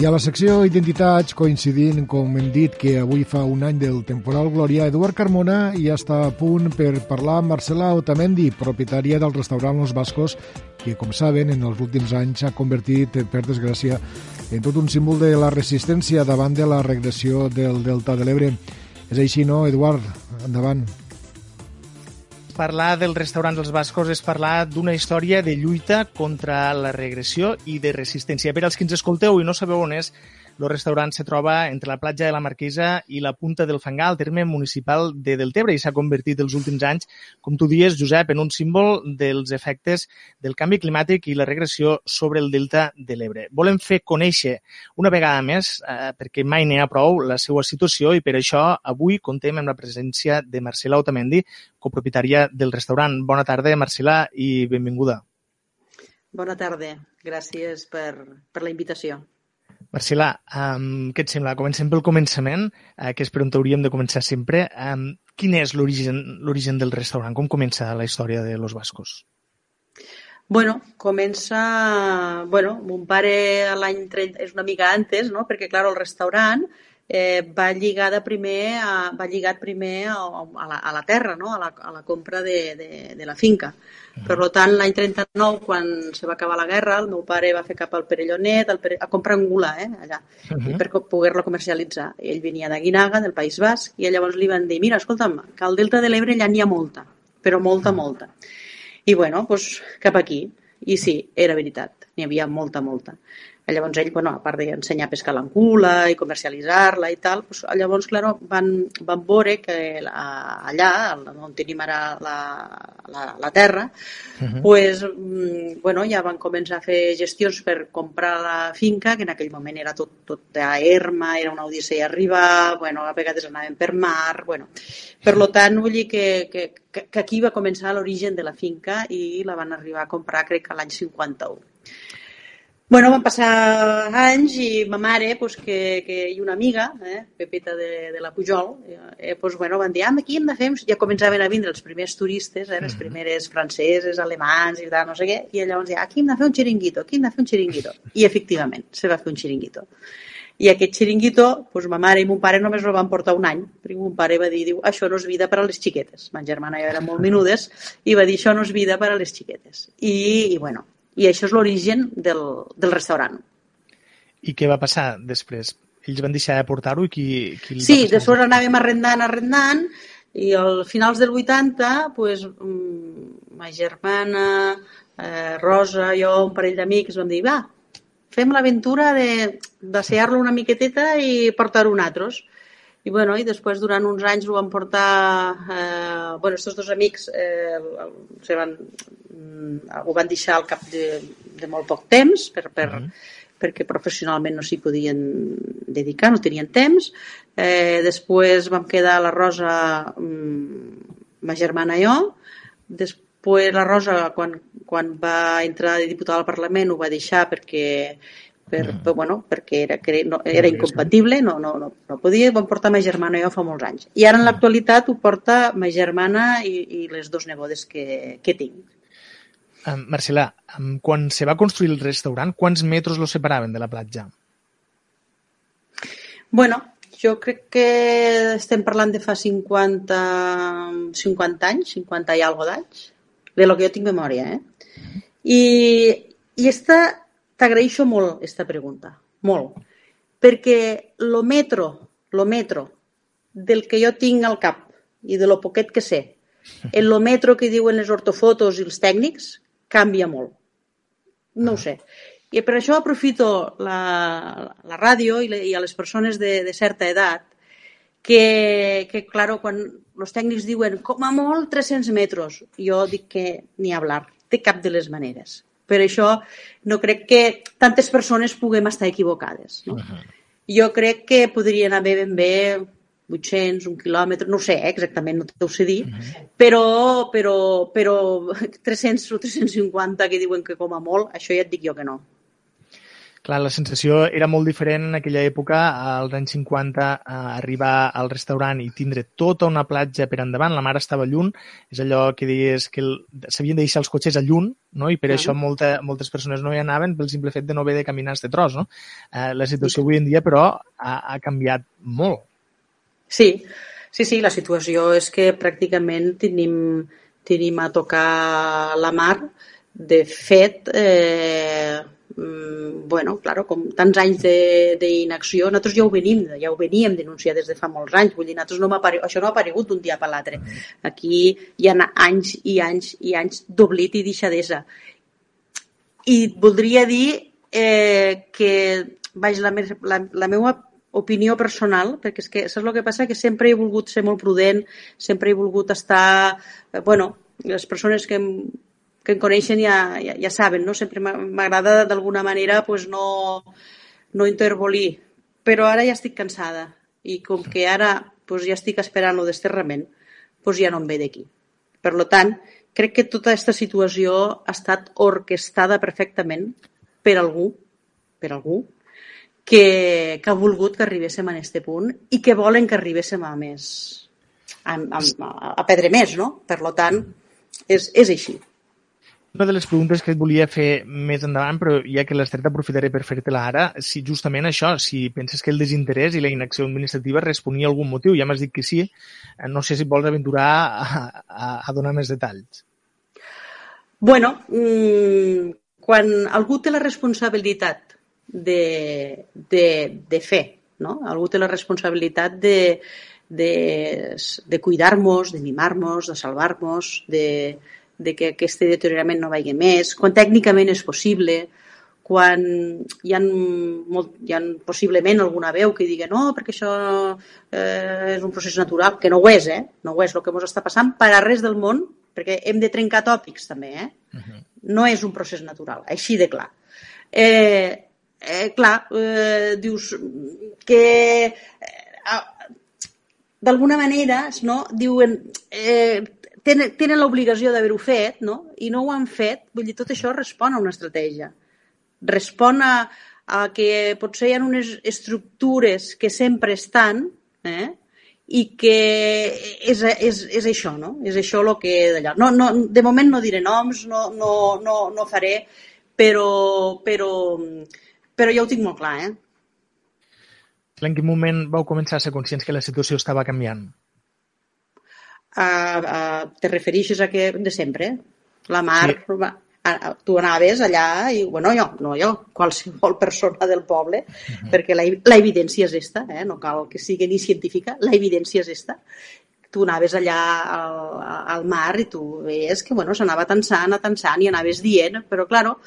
I a la secció Identitats, coincidint, com hem dit, que avui fa un any del temporal Glòria, Eduard Carmona ja està a punt per parlar amb Marcela Otamendi, propietària del restaurant Los Bascos, que, com saben, en els últims anys s'ha convertit, per desgràcia, en tot un símbol de la resistència davant de la regressió del Delta de l'Ebre. És així, no, Eduard? Endavant parlar dels restaurants dels bascos és parlar d'una història de lluita contra la regressió i de resistència. Per als que ens escolteu i no sabeu on és, el restaurant se troba entre la platja de la Marquesa i la punta del Fangar, al terme municipal de Deltebre, i s'ha convertit els últims anys, com tu dies, Josep, en un símbol dels efectes del canvi climàtic i la regressió sobre el delta de l'Ebre. Volem fer conèixer una vegada més, eh, perquè mai n'hi ha prou, la seva situació i per això avui contem amb la presència de Marcela Otamendi, copropietària del restaurant. Bona tarda, Marcela, i benvinguda. Bona tarda. Gràcies per, per la invitació. Marcela, um, què et sembla? Comencem pel començament, uh, que és per on hauríem de començar sempre. Um, quin és l'origen del restaurant? Com comença la història de Los Bascos? Bueno, comença... Bueno, mon pare l'any 30... És una mica antes, no? Perquè, clar, el restaurant eh, va lligada primer a, va lligat primer a, a, la, a la terra, no? a, la, a la compra de, de, de la finca. Uh -huh. Per tant, l'any 39, quan se va acabar la guerra, el meu pare va fer cap al Perellonet el Pere... a comprar angula eh, allà, uh -huh. per poder-la comercialitzar. Ell venia de Guinaga, del País Basc, i llavors li van dir, mira, escolta'm, que al Delta de l'Ebre ja n'hi ha molta, però molta, molta. I bueno, doncs cap aquí. I sí, era veritat, n'hi havia molta, molta. Llavors ell, bueno, a part d'ensenyar a pescar l'encula i comercialitzar-la i tal, doncs, llavors, claro, van, van veure que allà, on tenim ara la, la, la terra, uh -huh. pues, mm, bueno, ja van començar a fer gestions per comprar la finca, que en aquell moment era tot, tot d'herma, era una odissea arribar, bueno, a vegades anaven per mar, bueno. Per lo tant, vull dir que, que, que aquí va començar l'origen de la finca i la van arribar a comprar, crec que l'any 51. Bueno, van passar anys i ma mare, pues, que, que, i una amiga, eh, Pepeta de, de la Pujol, eh, pues, bueno, van dir, ah, aquí hem de fer... Ja començaven a vindre els primers turistes, eh, les primeres franceses, alemans i tal, no sé què, i llavors deia, aquí hem de fer un xiringuito, aquí hem de fer un xiringuito. I efectivament, se va fer un xiringuito. I aquest xiringuito, pues, ma mare i mon pare només el van portar un any, perquè mon pare va dir, diu, això no és vida per a les xiquetes. Ma germana jo eren molt menudes, i va dir, això no és vida per a les xiquetes. I, i bueno, i això és l'origen del, del restaurant. I què va passar després? Ells van deixar de portar-ho i qui, qui Sí, després anàvem arrendant, arrendant, i al finals del 80, pues, mm, ma germana, eh, Rosa, jo, un parell d'amics, vam dir, va, fem l'aventura de d'assear-lo una miqueteta i portar-ho altres. I, bueno, i després durant uns anys ho van portar... Eh, bueno, aquests dos amics eh, se van, mm, ho van deixar al cap de, de molt poc temps per, per, uh -huh. perquè professionalment no s'hi podien dedicar, no tenien temps. Eh, després vam quedar la Rosa, mm, ma germana i jo. Després la Rosa, quan, quan va entrar de diputada al Parlament, ho va deixar perquè per, mm. per, bueno, perquè era, no, era incompatible, no, no, no, no podia, vam portar ma germana i jo fa molts anys. I ara en l'actualitat ho porta ma germana i, i les dos nebodes que, que tinc. Um, Marcela, um, quan se va construir el restaurant, quants metres lo separaven de la platja? Bueno, jo crec que estem parlant de fa 50, 50 anys, 50 i alguna d'anys, de lo que jo tinc memòria, eh? I, i esta T'agraeixo molt aquesta pregunta, molt, perquè lo metro, lo metro del que jo tinc al cap i de lo poquet que sé, en lo metro que diuen les ortofotos i els tècnics, canvia molt. No ho sé. I per això aprofito la, la ràdio i, le, i a les persones de, de certa edat que, que claro, quan els tècnics diuen com a molt 300 metres, jo dic que ni hablar, de cap de les maneres. Per això no crec que tantes persones puguem estar equivocades. No? Uh -huh. Jo crec que podrien haver ben bé 800, un quilòmetre, no sé eh, exactament, no t'ho sé dir, uh -huh. però, però, però 300 o 350 que diuen que com a molt, això ja et dic jo que no. Clar, la sensació era molt diferent en aquella època, als anys 50, a arribar al restaurant i tindre tota una platja per endavant, la mar estava lluny, és allò que deies que s'havien de deixar els cotxes a lluny, no? i per -huh. això molta, moltes persones no hi anaven pel simple fet de no haver de caminar este tros. No? Eh, la situació avui en dia, però, ha, ha canviat molt. Sí, sí, sí, la situació és que pràcticament tenim, tenim a tocar la mar. De fet, eh, bueno, claro, com tants anys d'inacció, nosaltres ja ho venim, ja ho veníem denunciar des de fa molts anys, vull dir, nosaltres no apare... això no ha aparegut d'un dia per l'altre. Aquí hi ha anys i anys i anys d'oblit i deixadesa. I voldria dir eh, que, vaig, la, la, la meva opinió personal, perquè és que saps el que passa? Que sempre he volgut ser molt prudent, sempre he volgut estar... Eh, bueno, les persones que que em coneixen ja, ja, ja saben, no? Sempre m'agrada d'alguna manera pues, no, no intervolir. Però ara ja estic cansada i com que ara pues, ja estic esperant el desterrament, pues, ja no em ve d'aquí. Per tant, crec que tota aquesta situació ha estat orquestada perfectament per algú, per algú, que, que ha volgut que arribéssim a aquest punt i que volen que arribéssim a més, a, a, a perdre més, no? Per tant, és, és així. Una de les preguntes que et volia fer més endavant, però ja que l'has tret aprofitaré per fer-te-la ara, si justament això, si penses que el desinterès i la inacció administrativa responia a algun motiu, ja m'has dit que sí, eh, no sé si vols aventurar a, a, a donar més detalls. Bueno, mmm, quan algú té la responsabilitat de, de, de fer, no? algú té la responsabilitat de, de, de cuidar-nos, de mimar-nos, de salvar-nos, de, de que aquest deteriorament no vagi més, quan tècnicament és possible, quan hi ha, molt, hi ha possiblement alguna veu que digui no, perquè això eh, és un procés natural, que no ho és, eh? no ho és el que ens està passant per a res del món, perquè hem de trencar tòpics també, eh? Uh -huh. no és un procés natural, així de clar. Eh, eh, clar, eh, dius que eh, d'alguna manera no, diuen eh, tenen, tenen l'obligació d'haver-ho fet, no? I no ho han fet. Vull dir, tot això respon a una estratègia. Respon a, a que potser hi ha unes estructures que sempre estan, eh? i que és, és, és això, no? És això el que. No, no, de moment no diré noms, no, no, no, no faré, però, però, però ja ho tinc molt clar, eh? En quin moment vau començar a ser conscients que la situació estava canviant? A, a, te referixes a que de sempre, la mar, sí. va, a, tu anaves allà i, bueno, jo, no jo, qualsevol persona del poble, uh -huh. perquè la, la evidència és esta, eh? no cal que sigui ni científica, la evidència és esta. Tu anaves allà al, al mar i tu veies que, bueno, s'anava tensant, tensant i anaves dient, però, claro,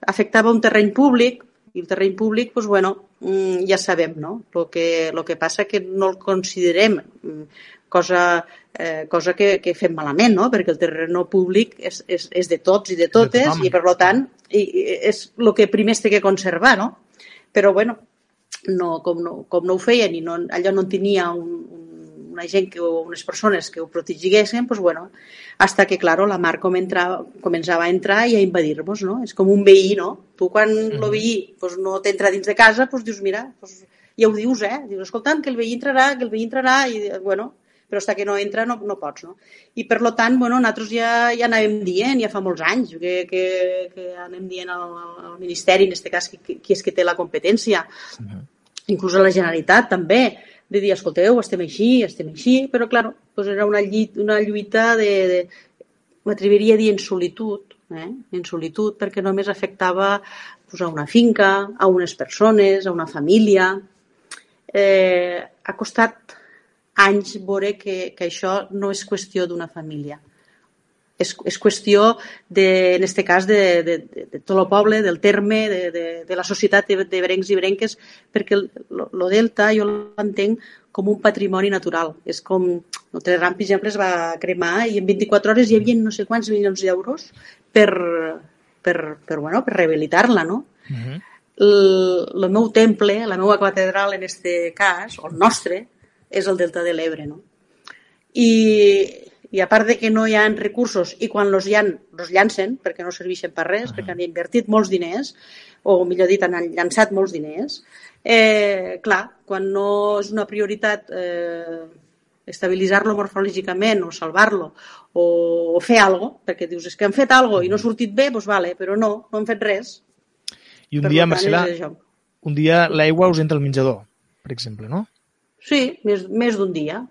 afectava un terreny públic, i el terreny públic, pues, bueno, mm, ja sabem, no? El que, lo que passa que no el considerem mm, cosa, eh, cosa que, que fem malament, no? perquè el terreno públic és, és, és de tots i de totes de i per tant i, i és el que primer es té que conservar, no? Però bueno, no, com, no, com no ho feien i no, allò no tenia un, un, una gent, que, unes persones que ho protegiguessin, pues bueno, hasta que, claro, la mar com entrava, començava a entrar i a invadir-nos, no? És com un veí, no? Tu quan mm -hmm. el veí pues, no t'entra dins de casa, pues dius, mira, pues, ja ho dius, eh? Dius, escolta'm, que el veí entrarà, que el veí entrarà, i, bueno, però fins que no entra no, no pots, no? I per lo tant, bueno, nosaltres ja, ja anàvem dient, ja fa molts anys que, que, que anem dient al, al Ministeri, en aquest cas, qui, qui és que té la competència, uh -huh. inclús a la Generalitat també, de dir, escolteu, estem així, estem així, però, clar, doncs era una, lluita, una lluita de, de m'atreviria a dir en solitud, eh? en solitud, perquè només afectava pues, a una finca, a unes persones, a una família. Eh, ha costat anys veure que, que això no és qüestió d'una família. és, és qüestió, de, en aquest cas, de, de, de, de tot el poble, del terme, de, de, de la societat de, de brencs i brenques, perquè el, lo delta jo l'entenc com un patrimoni natural. És com... Notre Dame, per exemple, es va cremar i en 24 hores hi havia no sé quants milions d'euros per, per, per, bueno, per rehabilitar-la, no? Uh -huh. el, el meu temple, la meva catedral en este cas, o el nostre, és el Delta de l'Ebre, no? I, i a part de que no hi ha recursos i quan els hi han, els llancen perquè no serveixen per res, uh -huh. perquè han invertit molts diners, o millor dit, han llançat molts diners, eh, clar, quan no és una prioritat eh, estabilitzar-lo morfològicament o salvar-lo o, o fer alguna cosa, perquè dius, és que han fet alguna cosa i no ha sortit bé, doncs vale, però no, no han fet res. I un per dia, Marcela, un dia l'aigua us entra al menjador, per exemple, no? Sí, més, més d'un dia.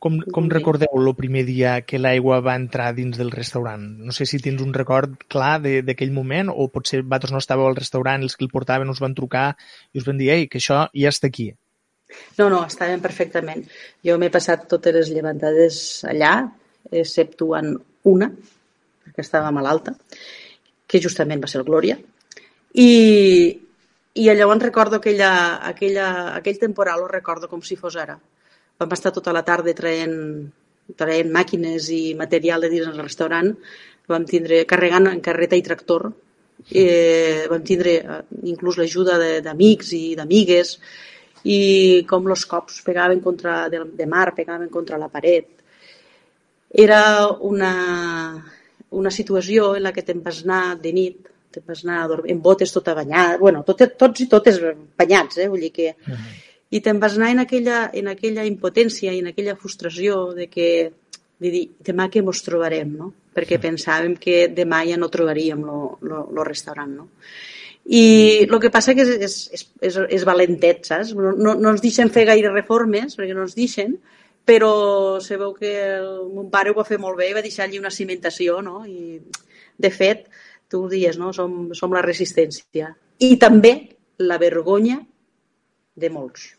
Com, com recordeu el primer dia que l'aigua va entrar dins del restaurant? No sé si tens un record clar d'aquell moment o potser vosaltres no estàveu al restaurant, els que el portaven us van trucar i us van dir Ei, que això ja està aquí. No, no, estàvem perfectament. Jo m'he passat totes les llevantades allà, exceptuant una, perquè estava malalta, que justament va ser el Glòria. I, i llavors recordo aquella, aquella, aquell temporal, ho recordo com si fos ara. Vam estar tota la tarda traient, traient màquines i material de dins del restaurant, vam tindre carregant en carreta i tractor, eh, vam tindre eh, inclús l'ajuda d'amics i d'amigues. I com els cops pegaven contra de, de mar, pegaven contra la paret. Era una, una situació en la que te'n vas anar de nit, te'n vas anar en botes tota banyada, bueno, tot, tots i totes banyats, eh? vull dir que... Uh -huh i te'n vas anar en aquella, en aquella impotència i en aquella frustració de que de dir, demà que ens trobarem, no? Perquè sí. pensàvem que demà ja no trobaríem el restaurant, no? I el que passa que és, és, és, és, és valentet, saps? No, no, no ens deixen fer gaire reformes, perquè no ens deixen, però sabeu que el, mon pare ho va fer molt bé i va deixar allí una cimentació, no? I, de fet, tu ho dies, no? Som, som la resistència. I també la vergonya de molts.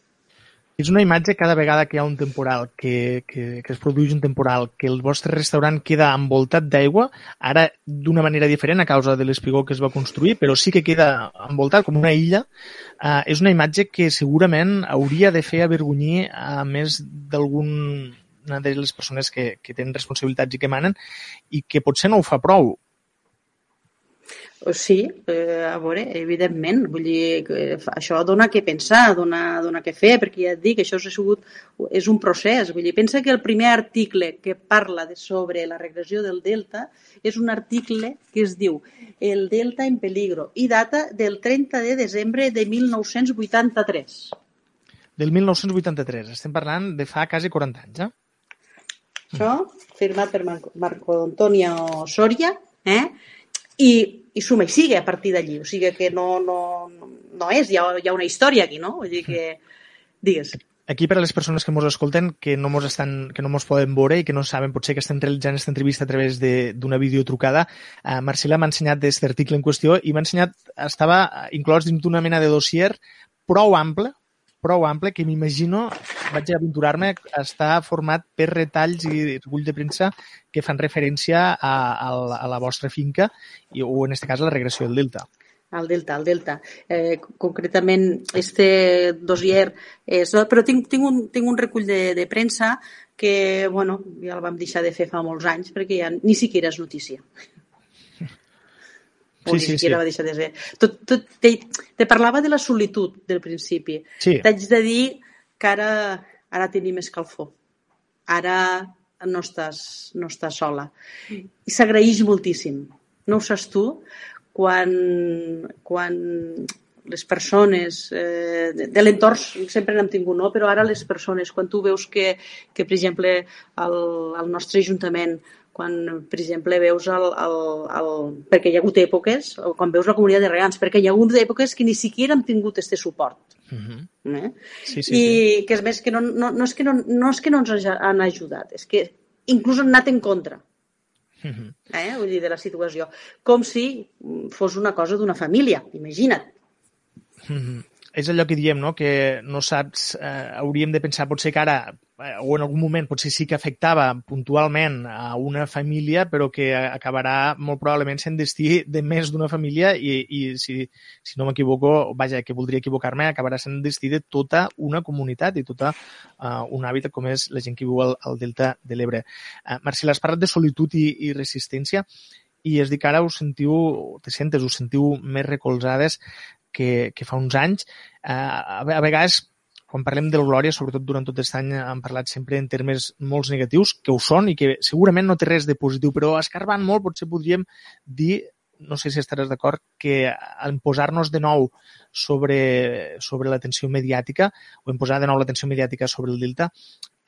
És una imatge cada vegada que hi ha un temporal, que, que, que es produeix un temporal, que el vostre restaurant queda envoltat d'aigua, ara d'una manera diferent a causa de l'espigó que es va construir, però sí que queda envoltat com una illa, eh, és una imatge que segurament hauria de fer avergonyir a més d'alguna de les persones que, que tenen responsabilitats i que manen i que potser no ho fa prou Sí, eh, a veure, evidentment, vull dir, això dona que pensar, dona, dona que fer, perquè ja et dic, això és, sigut, és un procés. Vull dir, pensa que el primer article que parla de sobre la regressió del delta és un article que es diu El delta en peligro i data del 30 de desembre de 1983. Del 1983, estem parlant de fa quasi 40 anys, eh? Això, firmat per Marco Antonio Soria, eh? i, i suma i sigue a partir d'allí. O sigui que no, no, no és, hi ha, hi ha una història aquí, no? Vull dir que... Digues. Aquí, per a les persones que ens escolten, que no mos, estan, que no mos poden veure i que no saben potser que estem realitzant aquesta entrevista a través d'una videotrucada, eh, Marcela m'ha ensenyat d'aquest article en qüestió i m'ha ensenyat, estava inclòs dins d'una mena de dossier prou ample, prou ample que m'imagino, vaig aventurar-me, està format per retalls i recull de premsa que fan referència a, a, la, a la vostra finca i, o, en aquest cas, a la regressió del delta. Al delta, al delta. Eh, concretament, este dossier és... Però tinc, tinc, un, tinc un recull de, de premsa que, bueno, ja el vam deixar de fer fa molts anys perquè ja ni siquiera és notícia o sí, ni sí, siquiera sí. va deixar de ser. Tot, tot, te, te parlava de la solitud del principi. Sí. T'haig de dir que ara, ara tenim escalfor. Ara no estàs, no estàs sola. I s'agraeix moltíssim. No ho saps tu? Quan, quan les persones eh, de, de l'entorn sempre n'hem tingut, no? però ara les persones, quan tu veus que, que per exemple, el, el nostre ajuntament quan, per exemple, veus el, el, el... perquè hi ha hagut èpoques, o quan veus la comunitat de regants, perquè hi ha hagut èpoques que ni siquiera han tingut este suport. Uh -huh. eh? sí, sí, I sí. que és més que no, no, no, és que no, no és que no ens han ajudat, és que inclús han anat en contra. Uh -huh. eh? Vull dir, de la situació. Com si fos una cosa d'una família, imagina't. Uh -huh. És allò que diem, no? que no saps, eh, hauríem de pensar potser que ara eh, o en algun moment potser sí que afectava puntualment a una família, però que acabarà molt probablement sent destí de més d'una família i, i si, si no m'equivoco, vaja, que voldria equivocar-me, acabarà sent destí de tota una comunitat i tota uh, un hàbitat com és la gent que viu al, al Delta de l'Ebre. Uh, Marcela, has parlat de solitud i, i resistència i es dic que ara us sentiu, te sentes, us sentiu més recolzades que, que fa uns anys. Eh, a, a vegades, quan parlem del Glòria, sobretot durant tot aquest any, hem parlat sempre en termes molt negatius, que ho són i que segurament no té res de positiu, però escarbant molt potser podríem dir no sé si estaràs d'acord, que en posar-nos de nou sobre, sobre l'atenció mediàtica o en posar de nou l'atenció mediàtica sobre el Delta,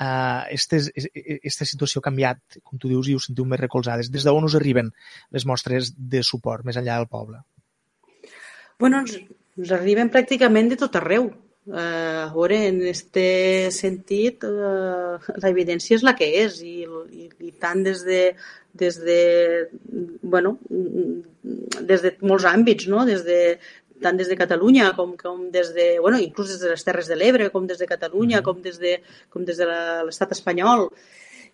eh, aquesta situació ha canviat, com tu dius, i us sentiu més recolzades. Des d'on us arriben les mostres de suport més enllà del poble? Bueno, ens, ens arriben pràcticament de tot arreu. Uh, a veure, en aquest sentit, uh, la evidència és la que és i, i, i tant des de, des de, bueno, des de molts àmbits, no? des de, tant des de Catalunya com, com des de, bueno, inclús des de les Terres de l'Ebre, com des de Catalunya, mm -hmm. com des de, com des de l'estat espanyol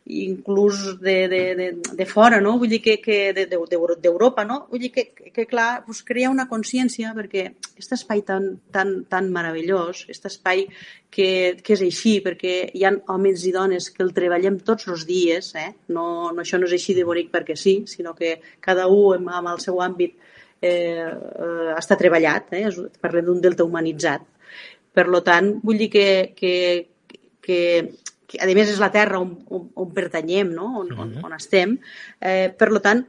inclús de, de, de, de fora, no? Vull dir que, que d'Europa, no? Vull dir que, que clar, pues, crea una consciència perquè aquest espai tan, tan, tan meravellós, aquest espai que, que és així, perquè hi ha homes i dones que el treballem tots els dies, eh? no, no, això no és així de bonic perquè sí, sinó que cada un amb el seu àmbit eh, eh, està treballat, eh? parlem d'un delta humanitzat. Per lo tant, vull dir que, que, que que a més és la terra on, on, on pertanyem, no? on, on, on estem. Eh, per tant,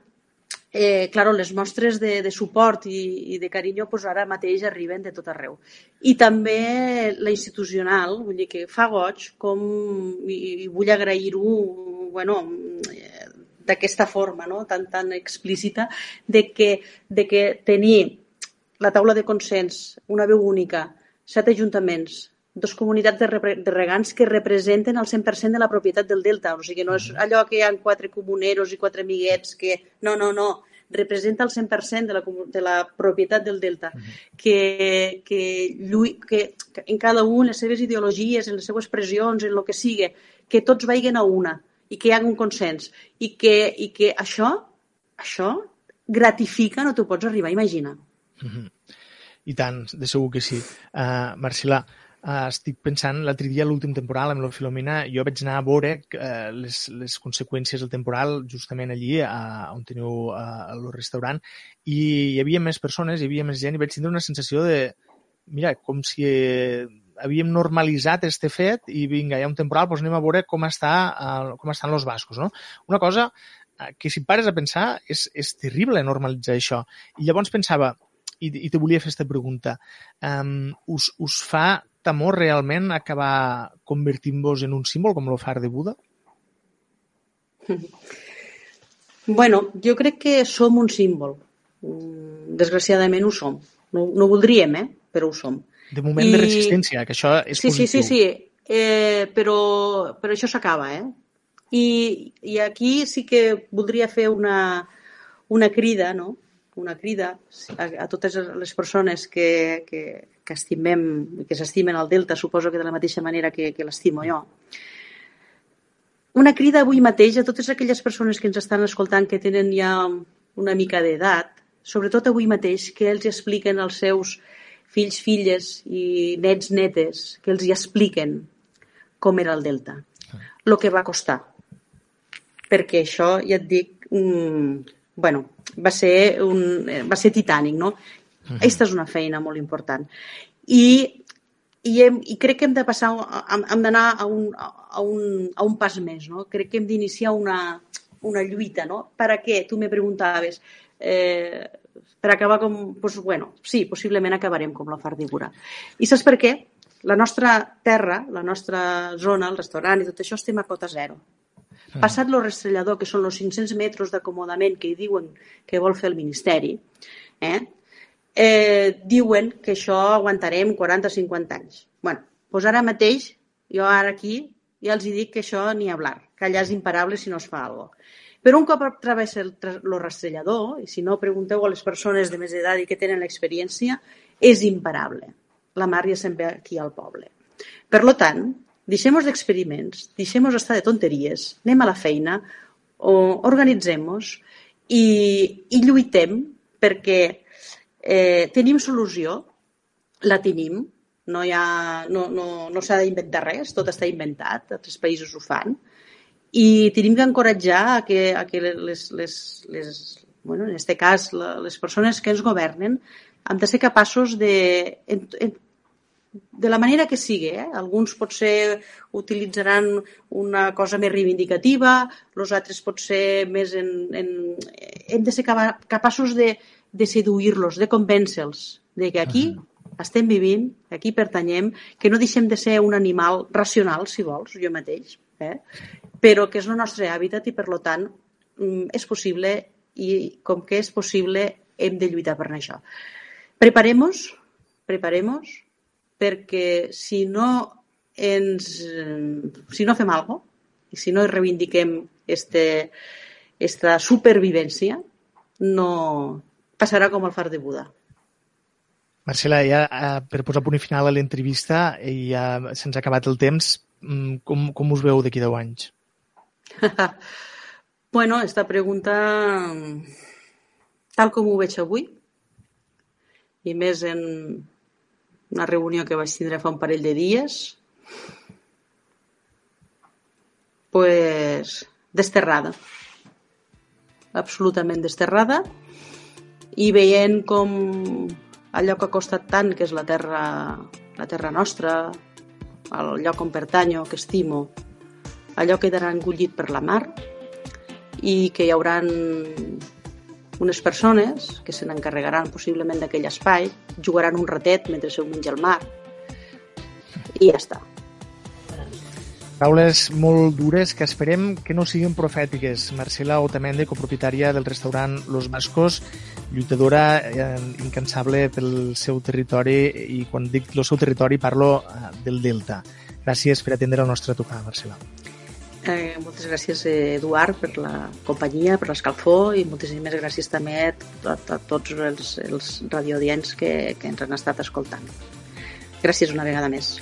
eh, claro, les mostres de, de suport i, i de carinyo pues, ara mateix arriben de tot arreu. I també la institucional, vull dir que fa goig, com, i, i vull agrair-ho bueno, d'aquesta forma no? tan, tan explícita, de que, de que tenir la taula de consens, una veu única, set ajuntaments, dos comunitats de, de regants que representen el 100% de la propietat del delta. O sigui, no és allò que hi ha quatre comuneros i quatre amiguets que... No, no, no. Representa el 100% de la, de la propietat del delta. Uh -huh. que, que, lluit, que, que en cada un, les seves ideologies, en les seves pressions, en el que sigui, que tots vagin a una i que hi hagi un consens. I que, i que això, això gratifica, no t'ho pots arribar a imaginar. Uh -huh. I tant, de segur que sí. Uh, Marcilà, Uh, estic pensant, l'altre dia, l'últim temporal, amb la Filomena, jo vaig anar a veure uh, les, les conseqüències del temporal justament allí, uh, on teniu uh, el restaurant, i hi havia més persones, hi havia més gent, i vaig tindre una sensació de, mira, com si eh, havíem normalitzat este fet i vinga, hi ha un temporal, doncs anem a veure com, està, uh, com estan els bascos. No? Una cosa que si pares a pensar és, és terrible normalitzar això. I llavors pensava, i, i te volia fer aquesta pregunta, um, us, us fa temor realment acabar convertint-vos en un símbol com el far de Buda? Bueno, jo crec que som un símbol. Mm, desgraciadament ho som. No, no ho voldríem, eh? però ho som. De moment I... de resistència, que això és sí, positiu. Sí, sí, sí, eh, però, però això s'acaba. Eh? I, I aquí sí que voldria fer una, una crida, no? Una crida a, a totes les persones que, que, que estimem, que s'estimen al Delta, suposo que de la mateixa manera que, que l'estimo jo. Una crida avui mateix a totes aquelles persones que ens estan escoltant que tenen ja una mica d'edat, sobretot avui mateix, que ells expliquen als seus fills, filles i nets, netes, que els hi expliquen com era el Delta, el que va costar. Perquè això, ja et dic, mm, bueno, va ser, un, va ser titànic, no? Aquesta és una feina molt important. I, i, hem, i crec que hem de passar, hem, hem d'anar a, un, a, un, a un pas més, no? Crec que hem d'iniciar una, una lluita, no? Per a què? Tu me preguntaves. Eh, per acabar com... Pues, bueno, sí, possiblement acabarem com la Fardigura. I saps per què? La nostra terra, la nostra zona, el restaurant i tot això estem a cota zero. Passat lo restrellador, que són els 500 metres d'acomodament que hi diuen que vol fer el Ministeri, eh? eh, diuen que això aguantarem 40 o 50 anys. bueno, doncs ara mateix, jo ara aquí, ja els dic que això ni hablar, que allà és imparable si no es fa alguna cosa. Però un cop travessa el, el rastrellador, i si no pregunteu a les persones de més edat i que tenen l'experiència, és imparable. la se'n ve aquí al poble. Per lo tant, deixem-nos d'experiments, deixem-nos estar de tonteries, anem a la feina, o organitzem-nos i, i lluitem perquè eh, tenim solució, la tenim, no, hi ha, no, no, no s'ha d'inventar res, tot està inventat, altres països ho fan, i tenim que encoratjar a que, a que les, les, les, bueno, en aquest cas, les persones que ens governen hem de ser capaços de, en, en, de la manera que sigui. Eh? Alguns potser utilitzaran una cosa més reivindicativa, els altres potser més en... en hem de ser capaços de, de seduir-los, de convèncer-los de que aquí uh -huh estem vivint, aquí pertanyem, que no deixem de ser un animal racional, si vols, jo mateix, eh? però que és el nostre hàbitat i, per lo tant, mm, és possible i com que és possible hem de lluitar per això. Preparemos, preparemos, perquè si no ens, si no fem alguna cosa, i si no reivindiquem este, esta supervivència, no passarà com el far de Buda. Marcela, ja eh, per posar punt final a l'entrevista, i ja se'ns ha acabat el temps, mm, com, com us veu d'aquí 10 anys? bueno, esta pregunta, tal com ho veig avui, i més en una reunió que vaig tindre fa un parell de dies, pues, desterrada. Absolutament desterrada. I veient com allò que ha costat tant, que és la terra, la terra nostra, el lloc on pertanyo, que estimo, allò quedarà engullit per la mar i que hi hauran unes persones que se n'encarregaran possiblement d'aquell espai, jugaran un ratet mentre seu menja el mar i ja està. Paraules molt dures que esperem que no siguin profètiques. Marcela Otamendi, copropietària del restaurant Los Vascos, lluitadora eh, incansable pel seu territori i quan dic el seu territori parlo eh, del Delta. Gràcies per atendre el nostre tocar, Marcela. Eh, moltes gràcies, Eduard, per la companyia, per l'escalfor i moltíssimes gràcies també a, a, a tots els, els radioaudients que, que ens han estat escoltant. Gràcies una vegada més.